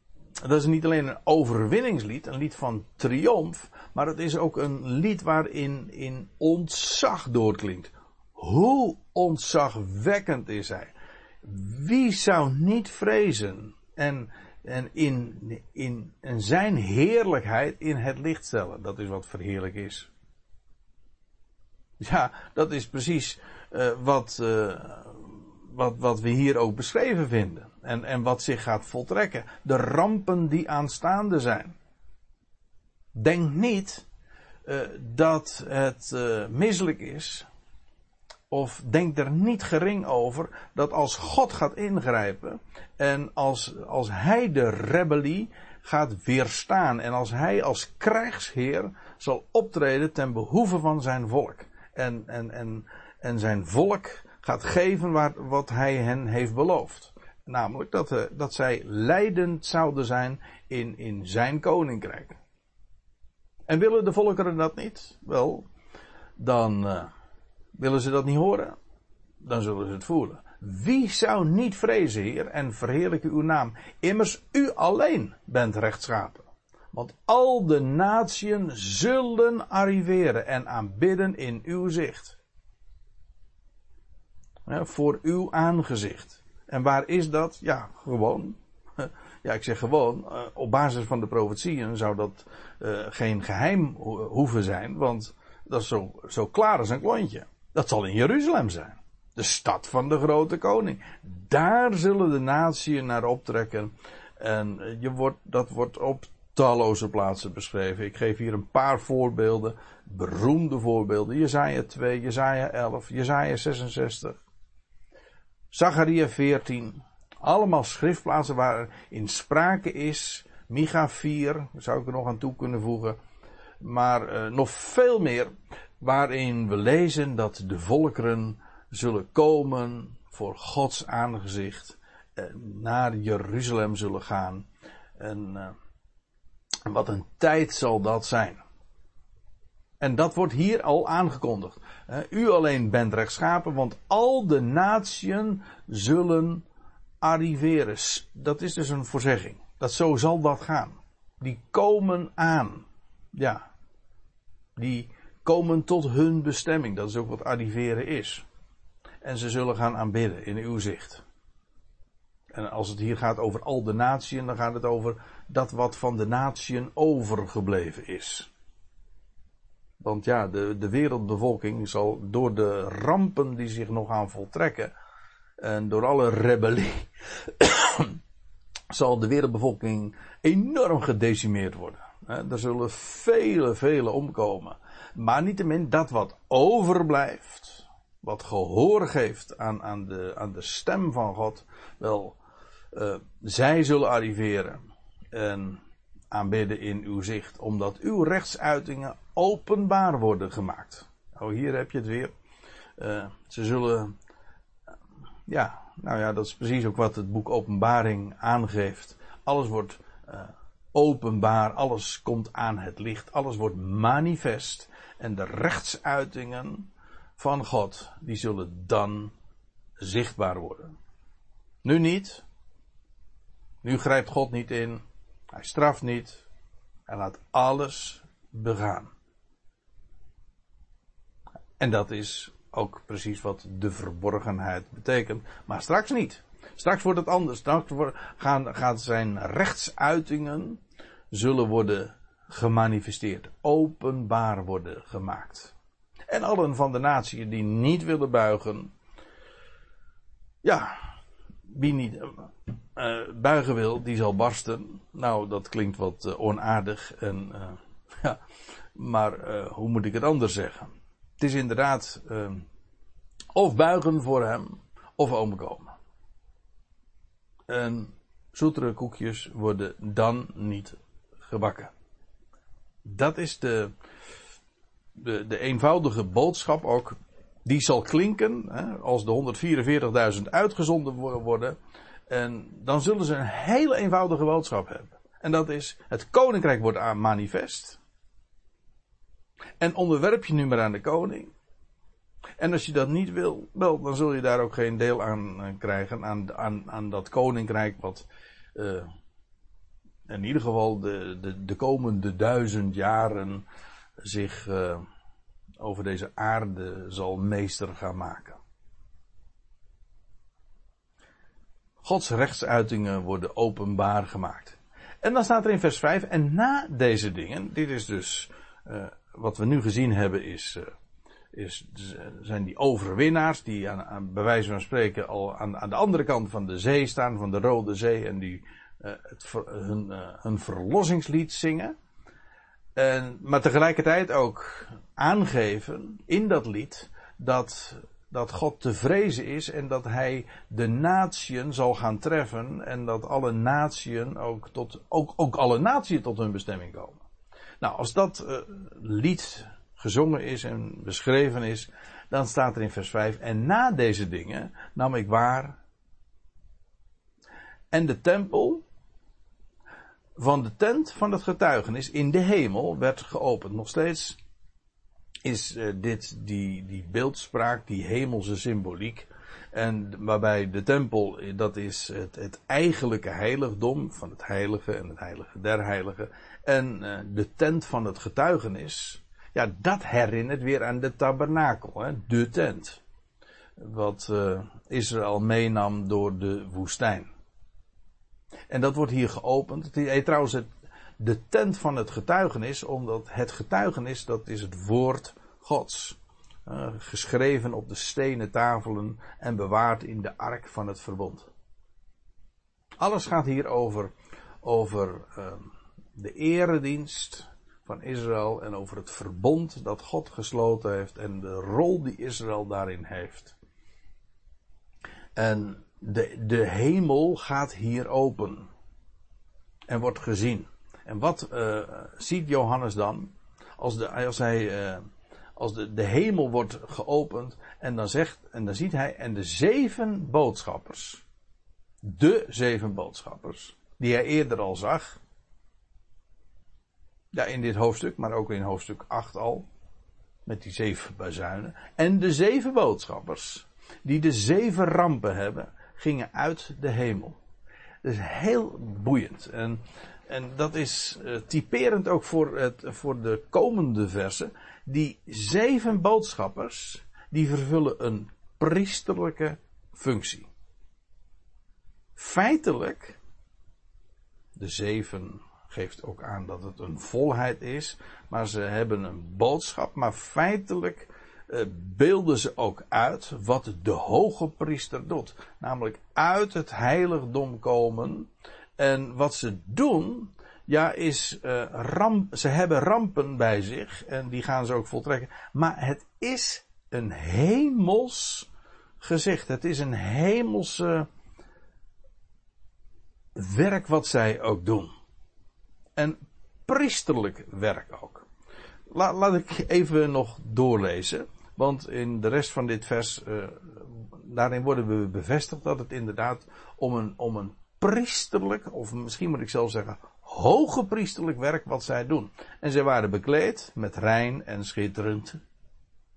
dat is niet alleen een overwinningslied, een lied van triomf, maar het is ook een lied waarin in ontzag doorklinkt. Hoe ontzagwekkend is hij? Wie zou niet vrezen en, en in, in, zijn heerlijkheid in het licht stellen? Dat is wat verheerlijk is. Ja, dat is precies uh, wat, uh, wat, wat we hier ook beschreven vinden. En, en wat zich gaat voltrekken. De rampen die aanstaande zijn. Denk niet uh, dat het uh, misselijk is. Of denk er niet gering over dat als God gaat ingrijpen. En als, als Hij de rebellie gaat weerstaan. En als Hij als krijgsheer zal optreden ten behoeve van zijn volk. En, en, en, en zijn volk gaat geven waar, wat Hij hen heeft beloofd. Namelijk dat, uh, dat zij leidend zouden zijn in, in zijn koninkrijk. En willen de volkeren dat niet? Wel, dan uh, willen ze dat niet horen. Dan zullen ze het voelen. Wie zou niet vrezen, Heer, en verheerlijken uw naam? Immers u alleen bent rechtschapen. Want al de natieën zullen arriveren en aanbidden in uw zicht. Voor uw aangezicht. En waar is dat? Ja, gewoon. Ja, ik zeg gewoon, uh, op basis van de profetieën zou dat uh, geen geheim hoeven zijn, want dat is zo, zo klaar als een klontje. Dat zal in Jeruzalem zijn. De stad van de grote koning. Daar zullen de natieën naar optrekken. En je wordt, dat wordt op talloze plaatsen beschreven. Ik geef hier een paar voorbeelden. Beroemde voorbeelden. Jezaja 2, Jezaja 11, Jezaja 66. Zacharia 14. Allemaal schriftplaatsen waar in sprake is. Micha 4, zou ik er nog aan toe kunnen voegen. Maar uh, nog veel meer waarin we lezen dat de volkeren zullen komen voor Gods aangezicht. En naar Jeruzalem zullen gaan. En uh, wat een tijd zal dat zijn. En dat wordt hier al aangekondigd. U alleen bent rechtschapen, want al de natieën zullen arriveren. Dat is dus een voorzegging. Dat zo zal dat gaan. Die komen aan. Ja. Die komen tot hun bestemming. Dat is ook wat arriveren is. En ze zullen gaan aanbidden in uw zicht. En als het hier gaat over al de natieën, dan gaat het over dat wat van de natieën overgebleven is. Want ja, de, de wereldbevolking zal door de rampen die zich nog aan voltrekken en door alle rebellie zal de wereldbevolking enorm gedecimeerd worden. Er zullen vele, vele omkomen. Maar niettemin dat wat overblijft, wat gehoor geeft aan, aan, de, aan de stem van God, wel, uh, zij zullen arriveren en aanbidden in uw zicht, omdat uw rechtsuitingen openbaar worden gemaakt. Oh, hier heb je het weer. Uh, ze zullen, ja, nou ja, dat is precies ook wat het boek Openbaring aangeeft. Alles wordt uh, openbaar, alles komt aan het licht, alles wordt manifest. En de rechtsuitingen van God, die zullen dan zichtbaar worden. Nu niet. Nu grijpt God niet in. Hij straft niet. Hij laat alles begaan. En dat is ook precies wat de verborgenheid betekent. Maar straks niet. Straks wordt het anders. Straks gaan, zijn rechtsuitingen zullen worden gemanifesteerd. Openbaar worden gemaakt. En allen van de naties die niet willen buigen. Ja, wie niet uh, buigen wil, die zal barsten. Nou, dat klinkt wat uh, onaardig. En, uh, ja, maar hoe moet ik het anders zeggen? Het is inderdaad Of buigen voor hem, of omkomen. En zoetere koekjes worden dan niet gebakken. Dat is de, de, de eenvoudige boodschap ook. Die zal klinken hè, als de 144.000 uitgezonden worden. En dan zullen ze een hele eenvoudige boodschap hebben. En dat is: het koninkrijk wordt aan manifest. En onderwerp je nu maar aan de koning. En als je dat niet wil, wel, dan zul je daar ook geen deel aan eh, krijgen. Aan, aan, aan dat koninkrijk wat uh, in ieder geval de, de, de komende duizend jaren zich uh, over deze aarde zal meester gaan maken. Gods rechtsuitingen worden openbaar gemaakt. En dan staat er in vers 5, en na deze dingen, dit is dus wat we nu gezien hebben, is, uh, is, zijn die overwinnaars die aan, aan, bij wijze van spreken al aan, aan de andere kant van de zee staan, van de Rode Zee, en die uh, het, hun, hun verlossingslied zingen. En, maar tegelijkertijd ook aangeven in dat lied dat dat God te vrezen is en dat hij de natieën zal gaan treffen en dat alle natieën ook tot, ook, ook alle natieën tot hun bestemming komen. Nou, als dat uh, lied gezongen is en beschreven is, dan staat er in vers 5, en na deze dingen nam ik waar en de tempel van de tent van het getuigenis in de hemel werd geopend. Nog steeds is uh, dit die, die beeldspraak, die hemelse symboliek. En waarbij de tempel, dat is het, het eigenlijke heiligdom van het heilige en het heilige der heiligen. En uh, de tent van het getuigenis, ja, dat herinnert weer aan de tabernakel, hè, de tent. Wat uh, Israël meenam door de woestijn. En dat wordt hier geopend. Het heet trouwens de tent van het getuigenis, omdat het getuigenis, dat is het woord Gods. Geschreven op de stenen tafelen en bewaard in de ark van het verbond. Alles gaat hier over, over uh, de eredienst van Israël en over het verbond dat God gesloten heeft en de rol die Israël daarin heeft. En de, de hemel gaat hier open en wordt gezien. En wat uh, ziet Johannes dan? Als, de, als hij, uh, als de, de hemel wordt geopend en dan zegt, en dan ziet hij, en de zeven boodschappers, de zeven boodschappers, die hij eerder al zag, ja, in dit hoofdstuk, maar ook in hoofdstuk 8 al, met die zeven bazuinen, en de zeven boodschappers, die de zeven rampen hebben, gingen uit de hemel. Dat is heel boeiend. En en dat is uh, typerend ook voor, het, voor de komende versen, die zeven boodschappers, die vervullen een priesterlijke functie. Feitelijk, de zeven geeft ook aan dat het een volheid is, maar ze hebben een boodschap, maar feitelijk uh, beelden ze ook uit wat de hoge priester doet. Namelijk uit het heiligdom komen en wat ze doen, ja, is uh, ramp, ze hebben rampen bij zich en die gaan ze ook voltrekken. Maar het is een hemels gezicht. Het is een hemelse werk wat zij ook doen. En priesterlijk werk ook. La, laat ik even nog doorlezen. Want in de rest van dit vers, uh, daarin worden we bevestigd dat het inderdaad om een, om een priesterlijk, of misschien moet ik zelf zeggen, hoge priesterlijk werk wat zij doen. En zij waren bekleed met rein en schitterend,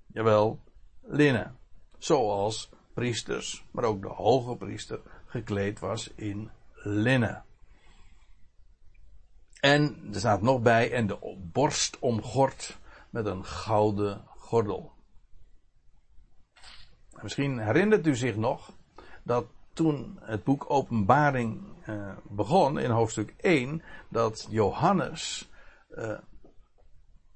jawel, linnen. Zoals priesters, maar ook de hoge priester gekleed was in linnen. En er staat nog bij, en de borst omgord met een gouden gordel. Misschien herinnert u zich nog dat toen het boek Openbaring uh, begon in hoofdstuk 1, dat Johannes uh,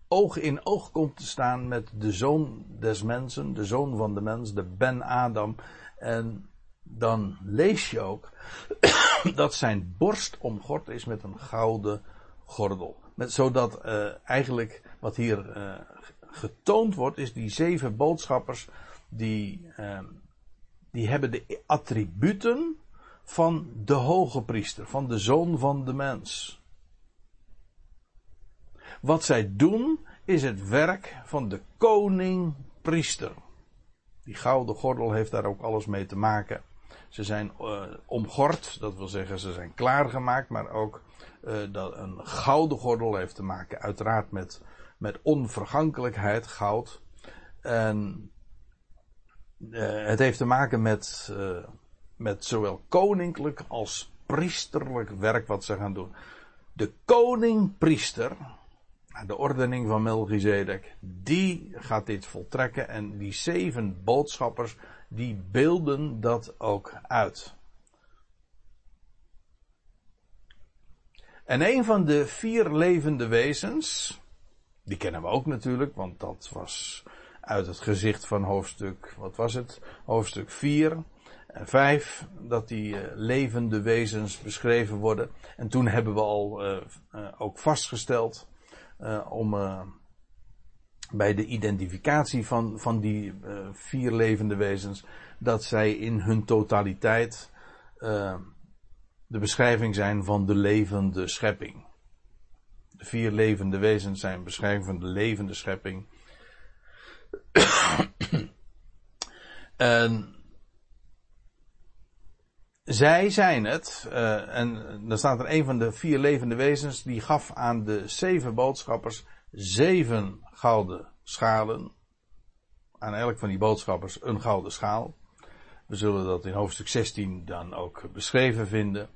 oog in oog komt te staan met de zoon des mensen, de zoon van de mens, de Ben Adam. En dan lees je ook dat zijn borst omgord is met een gouden gordel. Met, zodat uh, eigenlijk wat hier getoond wordt, is die zeven boodschappers die, ehm, die hebben de attributen van de hoge priester, van de zoon van de mens. Wat zij doen is het werk van de koning-priester. Die gouden gordel heeft daar ook alles mee te maken. Ze zijn uh, omgord, dat wil zeggen ze zijn klaargemaakt, maar ook uh, dat een gouden gordel heeft te maken, uiteraard met, met onvergankelijkheid, goud. En uh, het heeft te maken met, met zowel koninklijk als priesterlijk werk wat ze gaan doen. De koning-priester, de ordening van Melchizedek, die gaat dit voltrekken en die zeven boodschappers, die beelden dat ook uit. En een van de vier levende wezens, die kennen we ook natuurlijk, want dat was uit het gezicht van hoofdstuk, wat was het? Hoofdstuk 4 en 5, dat die uh, levende wezens beschreven worden. En toen hebben we al uh, ook vastgesteld om bij de identificatie van, van die uh, vier levende wezens, dat zij in hun totaliteit de beschrijving zijn van de levende schepping. De vier levende wezens zijn beschrijving van de levende schepping. en zij zijn het, uh, en dan staat er een van de vier levende wezens, die gaf aan de zeven boodschappers zeven gouden schalen. Aan elk van die boodschappers een gouden schaal. We zullen dat in hoofdstuk 16 dan ook beschreven vinden.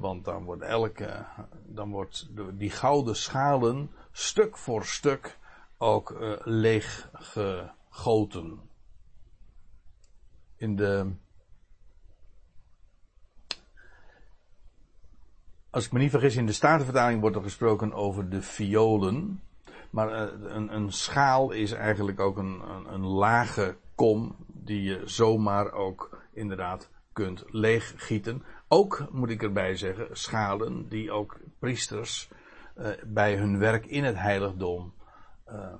Want dan wordt elke, dan wordt die gouden schalen stuk voor stuk ook uh, leeg gegoten. In de als ik me niet vergis, in de Statenvertaling wordt er gesproken over de violen. Maar uh, een, een, schaal is eigenlijk ook een, een, een, lage kom die je zomaar ook inderdaad kunt leeggieten. Ook moet ik erbij zeggen, schalen die ook priesters uh, bij hun werk in het heiligdom, uh,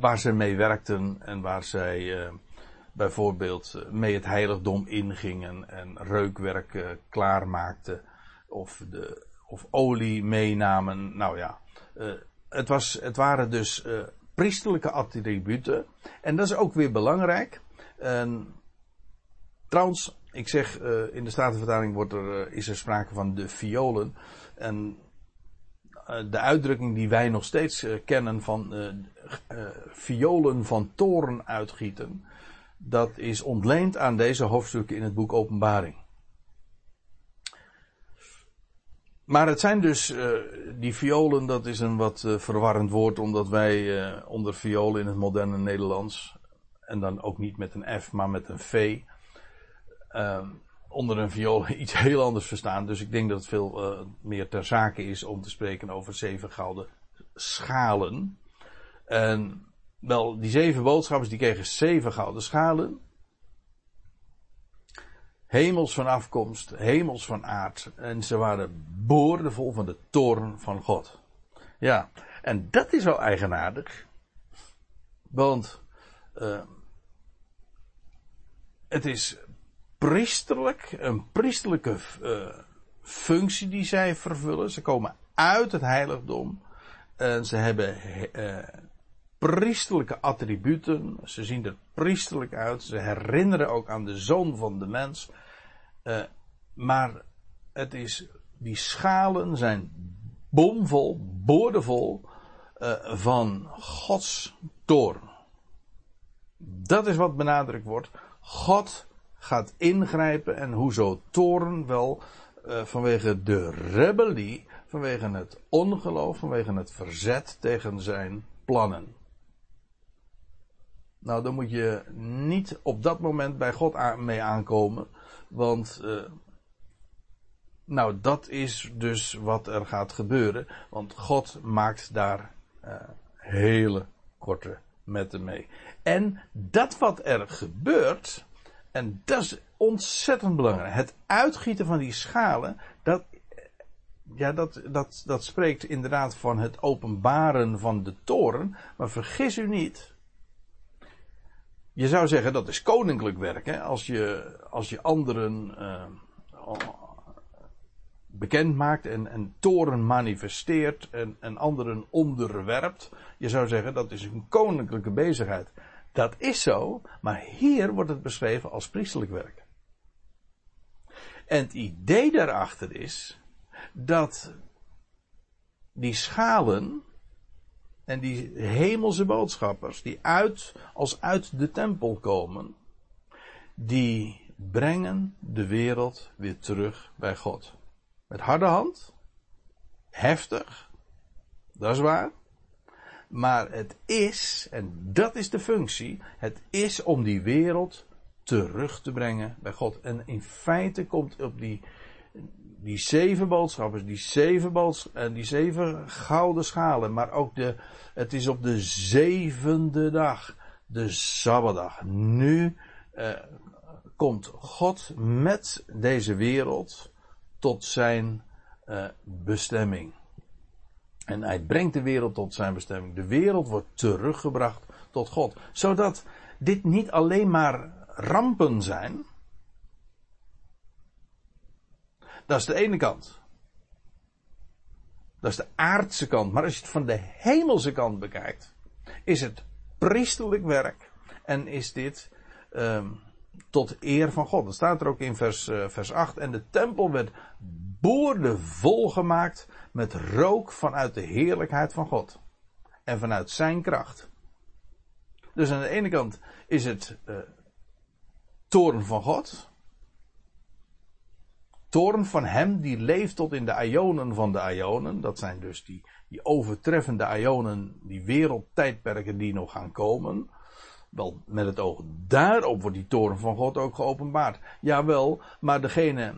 waar ze mee werkten en waar zij bijvoorbeeld eh, mee het heiligdom ingingen en reukwerk klaarmaakten of, de, of olie meenamen. Nou ja, uh, het, was, het waren dus uh, priesterlijke attributen. En dat is ook weer belangrijk. En, trouwens, ik zeg in de Statenvertaling wordt er, is er sprake van de violen. En de uitdrukking die wij nog steeds kennen van violen van toren uitgieten dat is ontleend aan deze hoofdstukken in het boek Openbaring. Maar het zijn dus, uh, die violen, dat is een wat uh, verwarrend woord, omdat wij uh, onder violen in het moderne Nederlands, en dan ook niet met een F, maar met een V, onder een viool iets heel anders verstaan. Dus ik denk dat het veel meer ter zake is om te spreken over zeven gouden schalen. En wel, die zeven boodschappers die kregen zeven gouden schalen. Hemels van afkomst, hemels van aard. En ze waren boordevol van de toorn van God. Ja, en dat is wel eigenaardig. Want uh, het is priesterlijk, een priesterlijke uh, functie die zij vervullen. Ze komen uit het heiligdom. En ze hebben uh, priesterlijke attributen. Ze zien er priesterlijk uit. Ze herinneren ook aan de zoon van de mens. Uh, maar het is, die schalen zijn bomvol, boordevol uh, van Gods toorn. Dat is wat benadrukt wordt. God gaat ingrijpen en hoezo toorn wel uh, vanwege de rebellie, vanwege het ongeloof, vanwege het verzet tegen zijn plannen. Nou, dan moet je niet op dat moment bij God mee aankomen. Want, uh, nou, dat is dus wat er gaat gebeuren. Want God maakt daar uh, hele korte metten mee. En dat wat er gebeurt, en dat is ontzettend belangrijk. Het uitgieten van die schalen, dat, ja, dat, dat, dat spreekt inderdaad van het openbaren van de toren. Maar vergis u niet je zou zeggen dat is koninklijk werk. Hè? Als, je, als je anderen uh, bekend maakt en, en toren manifesteert en, en anderen onderwerpt. Je zou zeggen dat is een koninklijke bezigheid. Dat is zo, maar hier wordt het beschreven als priestelijk werk. En het idee daarachter is dat die schalen en die hemelse boodschappers die uit, als uit de tempel komen, die brengen de wereld weer terug bij God. Met harde hand, heftig, dat is waar. Maar het is, en dat is de functie, het is om die wereld terug te brengen bij God. En in feite komt op die, die zeven boodschappers, die zeven, boods, en die zeven gouden schalen, maar ook de, het is op de zevende dag, de Sabbatdag. Nu eh, komt God met deze wereld tot zijn uh, bestemming. En hij brengt de wereld tot zijn bestemming. De wereld wordt teruggebracht tot God. Zodat dit niet alleen maar rampen zijn. Dat is de ene kant. Dat is de aardse kant. Maar als je het van de hemelse kant bekijkt, is het priestelijk werk. En is dit um, tot eer van God. Dat staat er ook in vers, uh, vers 8. En de tempel werd boordevol gemaakt met rook vanuit de heerlijkheid van God. En vanuit zijn kracht. Dus aan de ene kant is het uh, toren van God. Toren van hem die leeft tot in de ionen van de ionen. Dat zijn dus die, die overtreffende ionen, die wereldtijdperken die nog gaan komen. Wel, met het oog daarop wordt die toren van God ook geopenbaard. Jawel, maar degene,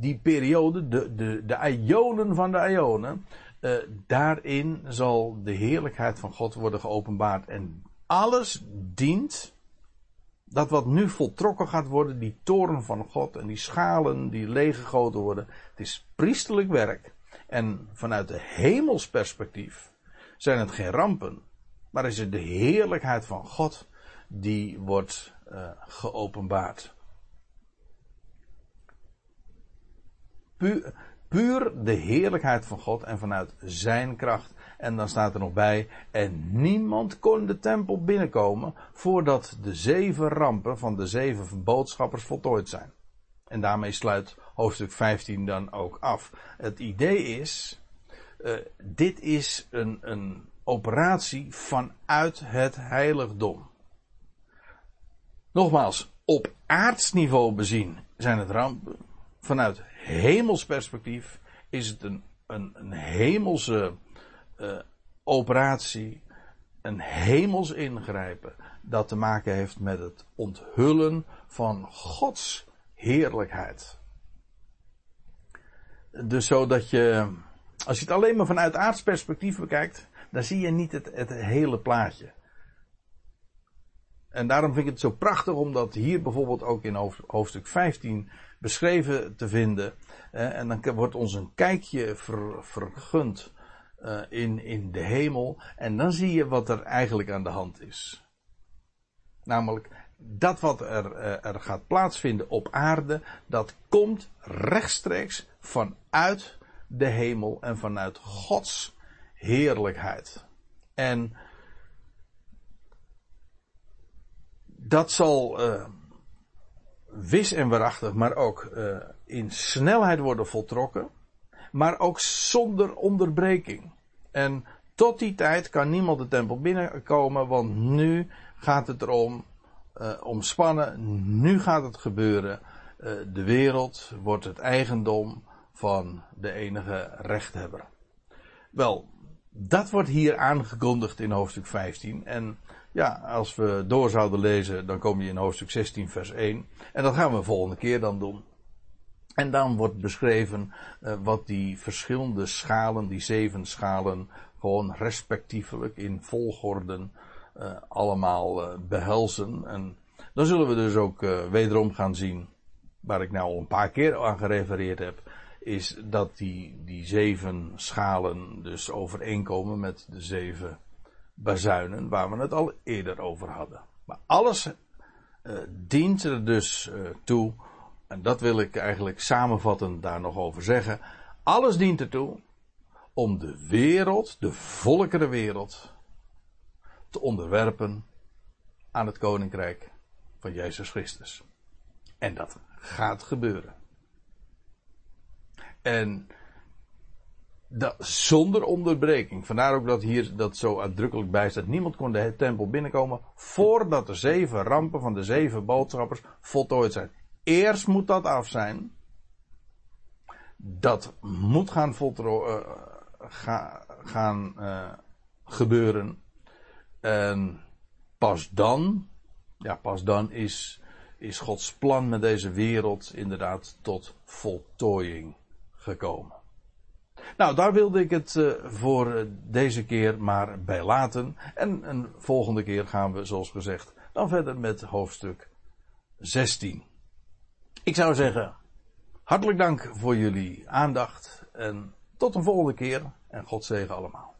die periode, de, de, de ionen van de ionen, uh, daarin zal de heerlijkheid van God worden geopenbaard. En alles dient, dat wat nu voltrokken gaat worden, die toren van God en die schalen die leeggegoten worden, het is priestelijk werk. En vanuit de hemelsperspectief zijn het geen rampen, maar is het de heerlijkheid van God die wordt uh, geopenbaard. Puur de heerlijkheid van God en vanuit zijn kracht. En dan staat er nog bij, en niemand kon de tempel binnenkomen voordat de zeven rampen van de zeven boodschappers voltooid zijn. En daarmee sluit hoofdstuk 15 dan ook af. Het idee is, uh, dit is een, een operatie vanuit het heiligdom. Nogmaals, op aardsniveau bezien zijn het rampen. Vanuit hemels perspectief is het een, een, een hemelse uh, operatie, een hemels ingrijpen, dat te maken heeft met het onthullen van Gods heerlijkheid. Dus zodat je, als je het alleen maar vanuit aards perspectief bekijkt, dan zie je niet het, hele plaatje. En daarom vind ik het zo prachtig om dat hier bijvoorbeeld ook in hoofdstuk 15 beschreven te vinden. En dan wordt ons een kijkje ver, vergund uh, in, in de hemel. En dan zie je wat er eigenlijk aan de hand is. Namelijk dat wat er, uh, er gaat plaatsvinden op aarde, dat komt rechtstreeks vanuit de hemel en vanuit Gods heerlijkheid. En dat zal uh, wis en waarachtig, maar ook in snelheid worden voltrokken. Maar ook zonder onderbreking. En tot die tijd kan niemand de tempel binnenkomen, want nu gaat het erom, uh, omspannen, nu gaat het gebeuren. de wereld wordt het eigendom van de enige rechthebber. Wel, dat wordt hier aangekondigd in hoofdstuk 15. En ja, als we door zouden lezen, dan kom je in hoofdstuk 16, vers 1. En dat gaan we volgende keer dan doen. En dan wordt beschreven uh, wat die verschillende schalen, die zeven schalen, gewoon respectievelijk in volgorden uh, allemaal uh, behelzen. En dan zullen we dus ook wederom gaan zien, waar ik nou al een paar keer aan gerefereerd heb, is dat die, die zeven schalen dus overeenkomen met de zeven bazuinen waar we het al eerder over hadden. Maar alles dient er dus toe, en dat wil ik eigenlijk samenvattend daar nog over zeggen. Alles dient ertoe om de wereld, de volkerenwereld, te onderwerpen aan het koninkrijk van Jezus Christus. En dat gaat gebeuren. En dat, zonder onderbreking. Vandaar ook dat hier dat zo uitdrukkelijk bij staat. Niemand kon de tempel binnenkomen voordat de zeven rampen van de zeven boodschappers voltooid zijn. Eerst moet dat af zijn. Dat moet gaan, uh, ga, gaan uh, gebeuren. En pas dan, ja, pas dan is, is Gods plan met deze wereld inderdaad tot voltooiing gekomen. Nou, daar wilde ik het uh, voor deze keer maar bij laten. En een volgende keer gaan we, zoals gezegd, dan verder met hoofdstuk 16. Ik zou zeggen, hartelijk dank voor jullie aandacht en tot een volgende keer en God zegen allemaal.